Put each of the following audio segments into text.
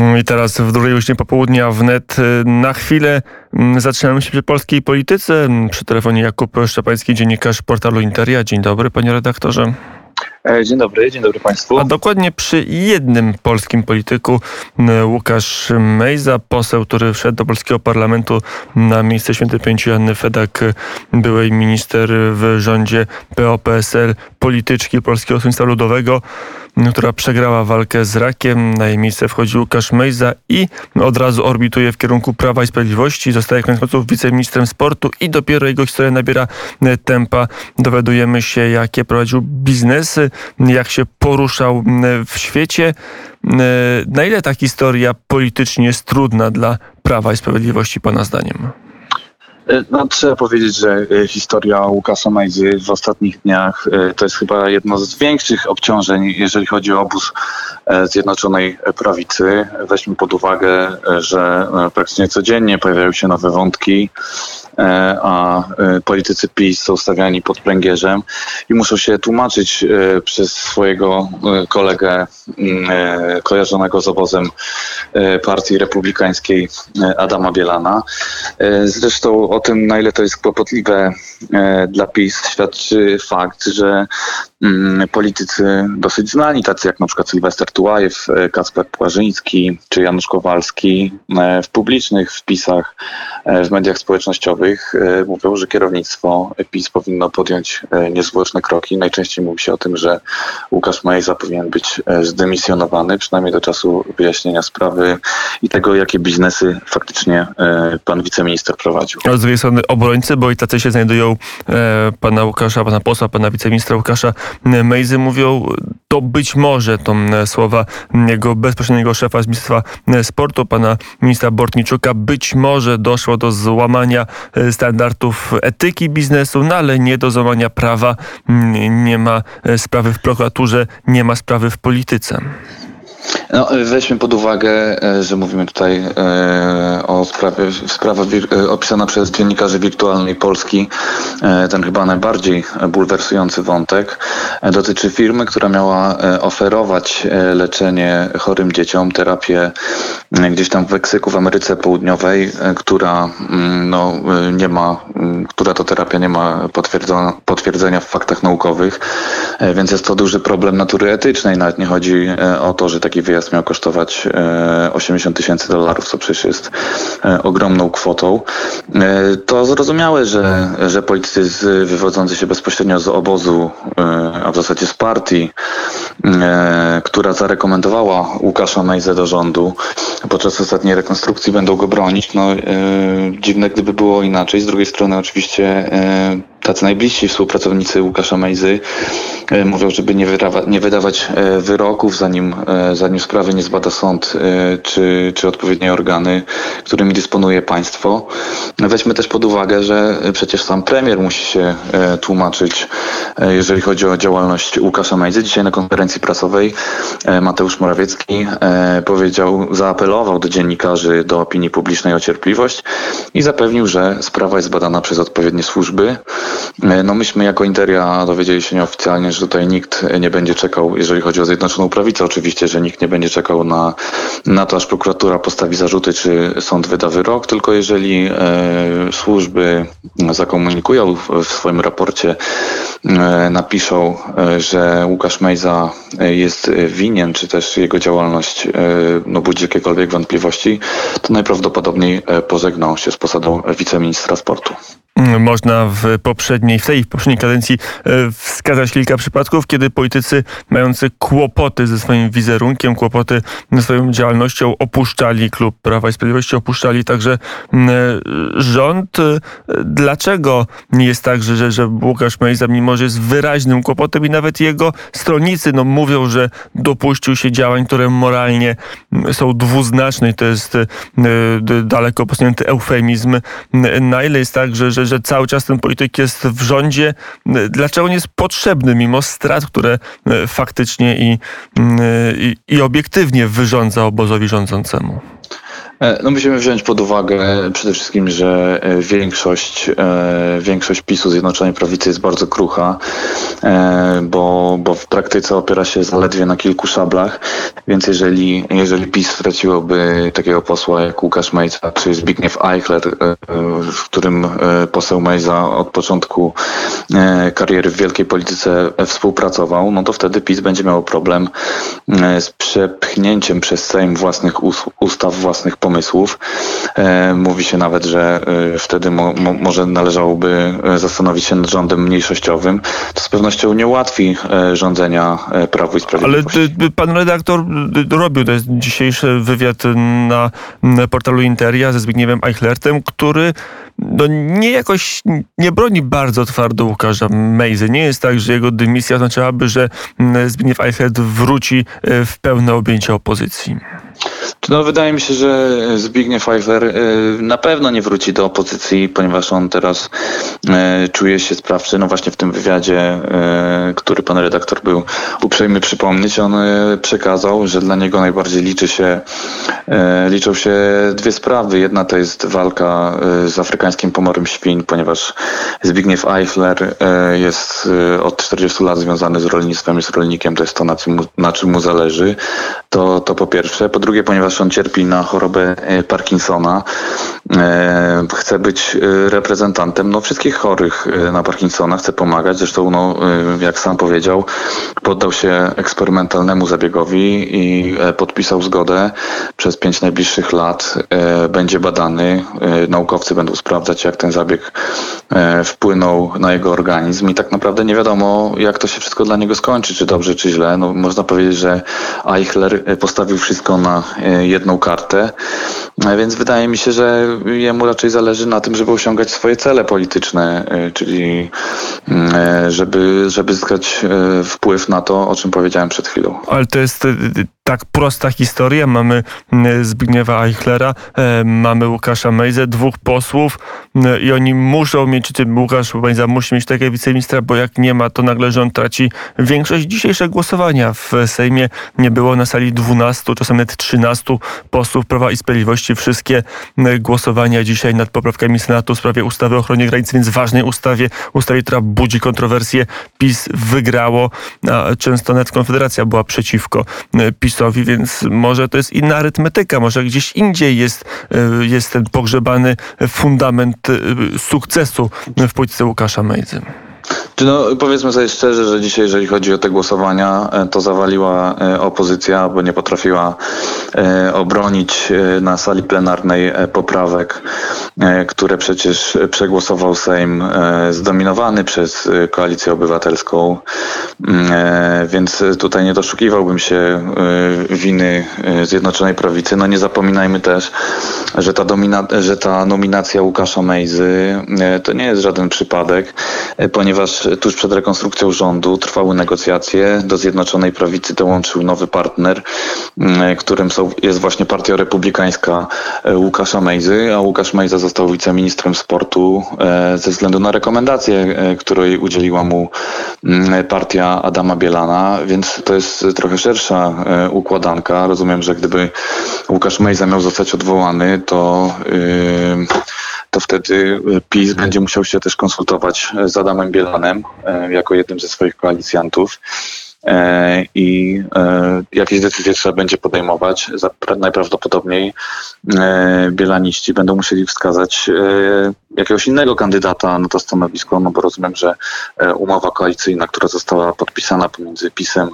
Mm, I teraz w drugiej godzinie popołudnia wnet y, na chwilę mm, zatrzymamy się przy polskiej polityce. Mm, przy telefonie Jakub Szczepański, dziennikarz portalu Interia. Dzień dobry, panie redaktorze. E, dzień dobry, dzień dobry Państwu. A dokładnie przy jednym polskim polityku, Łukasz Mejza, poseł, który wszedł do polskiego parlamentu na miejsce świętej pamięci Anny Fedak, byłej minister w rządzie PO-PSL, polityczki Polskiego Stronnictwa Ludowego która przegrała walkę z rakiem. Na jej miejsce wchodzi Łukasz Mejza i od razu orbituje w kierunku Prawa i Sprawiedliwości. Zostaje koniec końców wiceministrem sportu i dopiero jego historia nabiera e, tempa. Dowiadujemy się, jakie prowadził biznesy, jak się poruszał w świecie. Na ile ta historia politycznie jest trudna dla Prawa i Sprawiedliwości, Pana zdaniem? E, no, trzeba powiedzieć, że e, historia Łukasza Majzy w ostatnich dniach e, to jest chyba jedno z większych obciążeń, jeżeli chodzi o obóz Zjednoczonej Prawicy. Weźmy pod uwagę, że praktycznie codziennie pojawiają się nowe wątki, a politycy PiS są stawiani pod pręgierzem i muszą się tłumaczyć przez swojego kolegę mm, kojarzonego z obozem Partii Republikańskiej Adama Bielana. Zresztą o tym, na ile to jest kłopotliwe e, dla PiS, świadczy fakt, że mm, politycy dosyć znani, tacy jak na przykład Sylwester Tułajew, e, Kacper Płażyński czy Janusz Kowalski, e, w publicznych wpisach w mediach społecznościowych mówią, że kierownictwo PiS powinno podjąć niezwłoczne kroki. Najczęściej mówi się o tym, że Łukasz Majza powinien być zdemisjonowany, przynajmniej do czasu wyjaśnienia sprawy i tego, jakie biznesy faktycznie pan wiceminister prowadził drugiej strony obrońcy, bo i tacy się znajdują e, pana Łukasza, pana posła, pana wiceministra Łukasza Mejzy, mówią to być może, to słowa jego bezpośredniego szefa z Ministerstwa Sportu, pana ministra Bortniczuka, być może doszło do złamania e, standardów etyki biznesu, no ale nie do złamania prawa. Nie ma e, sprawy w prokuraturze, nie ma sprawy w polityce. No, weźmy pod uwagę, e, że mówimy tutaj e, o sprawie, sprawa opisana przez dziennikarzy wirtualnej Polski. Ten chyba najbardziej bulwersujący wątek dotyczy firmy, która miała oferować leczenie chorym dzieciom, terapię gdzieś tam w Meksyku, w Ameryce Południowej, która mm, no, nie ma, która to terapia nie ma potwierdzenia w faktach naukowych, więc jest to duży problem natury etycznej. Nawet nie chodzi o to, że taki wyjazd miał kosztować 80 e, tysięcy dolarów, co przecież jest e, ogromną kwotą. E, to zrozumiałe, że, że politycy wywodzący się bezpośrednio z obozu, a w zasadzie z partii, która zarekomendowała Łukasza Mejzę do rządu podczas ostatniej rekonstrukcji, będą go bronić. No, dziwne, gdyby było inaczej. Z drugiej strony oczywiście tacy najbliżsi współpracownicy Łukasza Mejzy mówią, żeby nie, wydawa nie wydawać wyroków, zanim, zanim sprawy nie zbada sąd czy, czy odpowiednie organy, którymi dysponuje państwo. Weźmy też pod uwagę, że przecież sam premier musi się e, tłumaczyć, e, jeżeli chodzi o działalność Łukasza Mejzy. Dzisiaj na konferencji prasowej e, Mateusz Morawiecki powiedział, zaapelował do dziennikarzy, do opinii publicznej o cierpliwość i zapewnił, że sprawa jest badana przez odpowiednie służby. No myśmy jako Interia dowiedzieli się nieoficjalnie, że tutaj nikt nie będzie czekał, jeżeli chodzi o Zjednoczoną Prawicę. Oczywiście, że nikt nie będzie czekał na, na to, aż prokuratura postawi zarzuty, czy sąd wyda wyrok, tylko jeżeli e, służby zakomunikują w swoim raporcie, e, napiszą, e, że Łukasz Mejza jest winien, czy też jego działalność no, budzi jakiekolwiek wątpliwości, to najprawdopodobniej pożegną się z posadą wiceministra sportu. Można w poprzedniej, w tej poprzedniej kadencji e, wskazać kilka przypadków, kiedy politycy mający kłopoty ze swoim wizerunkiem, kłopoty ze swoją działalnością opuszczali klub Prawa i Sprawiedliwości, opuszczali także rząd. E, dlaczego nie jest tak, że, że Łukasz Mejza, mimo że jest wyraźnym kłopotem i nawet jego stronnicy no, mówią, że dopuścił się działań, które moralnie są dwuznaczne i to jest e, daleko posunięty eufemizm. Na ile jest tak, że, że że, cały czas ten polityk jest w rządzie. Dlaczego nie jest potrzebny, mimo strat, które e, faktycznie i, i, i obiektywnie wyrządza obozowi rządzącemu? E, no musimy wziąć pod uwagę przede wszystkim, że e, większość, e, większość PiSu Zjednoczonej Prawicy jest bardzo krucha, bo, bo w praktyce opiera się zaledwie na kilku szablach, więc jeżeli, jeżeli PiS straciłoby takiego posła jak Łukasz Mejza czy Zbigniew Eichler, w którym poseł Mejza od początku kariery w wielkiej polityce współpracował, no to wtedy PiS będzie miał problem z przepchnięciem przez Sejm własnych ustaw, własnych pomysłów. E, mówi się nawet, że e, wtedy mo, mo, może należałoby e, zastanowić się nad rządem mniejszościowym. To z pewnością nie ułatwi rządzenia Prawu i Sprawiedliwości. Ale pan redaktor robił jest dzisiejszy wywiad na portalu Interia ze Zbigniewem Eichlertem, który no nie jakoś nie broni bardzo twardo Łukasza Mejzy. Nie jest tak, że jego dymisja oznaczałaby, że Zbigniew Eichert wróci w pełne objęcie opozycji. No, wydaje mi się, że Zbigniew Eichler y, na pewno nie wróci do opozycji, ponieważ on teraz y, czuje się sprawczy. No właśnie w tym wywiadzie, który pan redaktor był uprzejmy przypomnieć, on przekazał, że dla niego najbardziej liczy się, liczą się dwie sprawy. Jedna to jest walka z afrykańskim pomorem świń, ponieważ Zbigniew Eichler jest od 40 lat związany z rolnictwem, jest rolnikiem, to jest to, na czym mu, na czym mu zależy. To, to po pierwsze. Po drugie, ponieważ on cierpi na chorobę e, Parkinsona, e, chce być e, reprezentantem no, wszystkich chorych na Parkinsona, chce pomagać. Zresztą, no, jak sam powiedział, poddał się eksperymentalnemu zabiegowi i podpisał zgodę. Przez pięć najbliższych lat będzie badany. Naukowcy będą sprawdzać, jak ten zabieg wpłynął na jego organizm i tak naprawdę nie wiadomo, jak to się wszystko dla niego skończy, czy dobrze, czy źle. No, można powiedzieć, że Eichler postawił wszystko na e, jedną kartę, e, więc wydaje mi się, że jemu raczej zależy na tym, żeby osiągać swoje cele polityczne, e, czyli mm, żeby, żeby zyskać wpływ na to, o czym powiedziałem przed chwilą. Ale to jest tak prosta historia. Mamy mm, Zbigniewa Eichlera, mamy Łukasza Mejzę, dwóch posłów mm, i oni muszą mieć, czy Łukasz Mejza musi mieć takiego wiceministra, bo jak nie ma, to nagle rząd traci większość. Dzisiejsze głosowania w Sejmie nie było na sali 12, czasem nawet 13 posłów Prawa i Sprawiedliwości. Wszystkie mm, głosowania dzisiaj nad poprawkami Senatu w sprawie ustawy o ochronie granic, więc ważnej ustawie, ustawie, która budzi kontrowersje. PiS wygrało, a często nawet Konfederacja była przeciwko PiS PiSowi, więc może to jest inna arytmetyka, może gdzieś indziej jest, e, jest ten pogrzebany fundament e, sukcesu w polityce Łukasza Mejzy. No, powiedzmy sobie szczerze, że dzisiaj, jeżeli chodzi o te głosowania, e, to zawaliła e, opozycja, bo nie potrafiła e, obronić na sali plenarnej poprawek, które przecież przegłosował Sejm zdominowany przez Koalicję Obywatelską. Mm, więc tutaj nie doszukiwałbym się winy Zjednoczonej Prawicy. No nie zapominajmy też, że ta, domina, że ta nominacja Łukasza Mejzy to nie jest żaden przypadek, ponieważ tuż przed rekonstrukcją rządu trwały negocjacje. Do Zjednoczonej Prawicy dołączył nowy partner, mm, którym są, jest właśnie Partia Republikańska e, Łukasza Mejzy, a Łukasz Mejza został wiceministrem sportu e, ze względu na rekomendację, e, której udzieliła mu mm, partia Adama Bielana, więc to jest trochę szersza układanka. Rozumiem, że gdyby Łukasz Mejza miał zostać odwołany, to yy, to wtedy e, PiS będzie musiał się też konsultować z Adamem Bielanem e, jako jednym ze swoich koalicjantów. E, i e, jakieś decyzje trzeba będzie podejmować. Najprawdopodobniej e, bielaniści będą musieli wskazać jakiegoś innego kandydata na to stanowisko, no bo rozumiem, że umowa koalicyjna, która została podpisana pomiędzy PiSem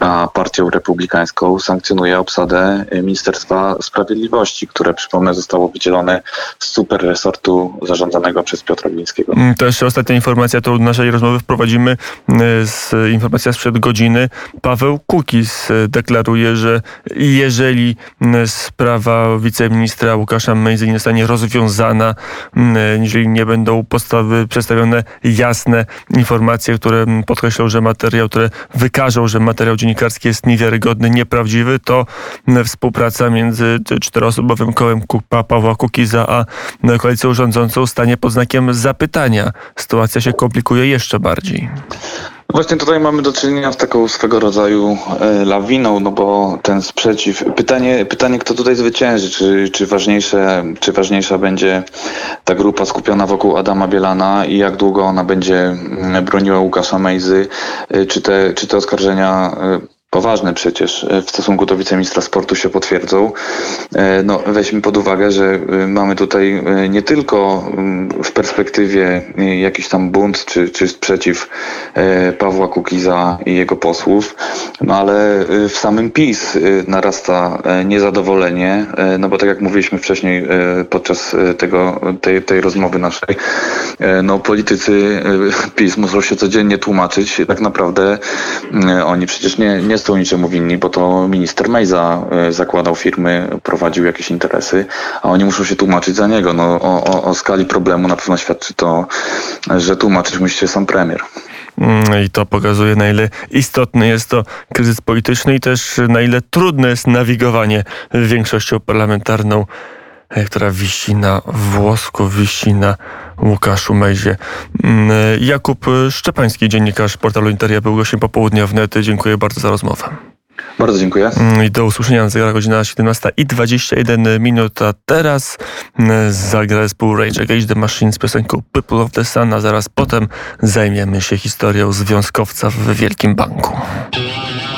a Partią Republikańską sankcjonuje obsadę Ministerstwa Sprawiedliwości, które przypomnę zostało wydzielone z super resortu zarządzanego przez Piotra Glińskiego. Mm, to jeszcze ostatnia informacja, to naszej rozmowy wprowadzimy z informacja sprzed godziny Paweł Kukiz e, deklaruje, że jeżeli sprawa wiceministra Łukasza Mejzy nie zostanie rozwiązana, jeżeli nie będą postawy przedstawione jasne informacje, które podkreślą, że materiał, które wykażą, że materiał dziennikarski jest niewiarygodny, nieprawdziwy, to współpraca między czteroosobowym kołem Pawła Kukiza a koalicją rządzącą stanie pod znakiem zapytania. Sytuacja się komplikuje jeszcze bardziej. Właśnie tutaj mamy do czynienia z taką swego rodzaju e, lawiną, no bo ten sprzeciw. Pytanie, pytanie kto tutaj zwycięży? Czy, czy, ważniejsze, czy ważniejsza będzie ta grupa skupiona wokół Adama Bielana i jak długo ona będzie mm, broniła Łukasza Mejzy? E, czy te, czy te oskarżenia poważne przecież e, w stosunku do wiceministra sportu się potwierdzą. E, no, weźmy pod uwagę, że e, mamy tutaj nie tylko mm, w perspektywie jakiś tam bunt czy, czy sprzeciw Pawła Kukiza i jego posłów, no ale w samym PiS narasta niezadowolenie, no bo tak jak mówiliśmy wcześniej podczas tego, tej, tej rozmowy naszej, no politycy PiS muszą się codziennie tłumaczyć. Tak naprawdę oni przecież nie, nie są niczemu winni, bo to minister Mejza e, zakładał firmy, prowadził jakieś interesy, a oni muszą się tłumaczyć za niego. No, o, o, o skali problemu na pewno świadczy to, że tłumaczyć musi się sam premier. Mm, I to pokazuje, na ile istotny jest to kryzys polityczny i też na ile trudne jest nawigowanie większością parlamentarną, która wisi na włosku, wisi na Łukaszu Mejzie. Mm, Jakub Szczepański, dziennikarz portalu Interia, był gościem popołudnia w Dziękuję bardzo za rozmowę. Bardzo dziękuję. Mm, I do usłyszenia na zegarach godzina 17 i 21 minut, a teraz mm, zagra zespół Rage Against the Machine z piosenką People of the Sun, a zaraz potem zajmiemy się historią związkowca w Wielkim Banku.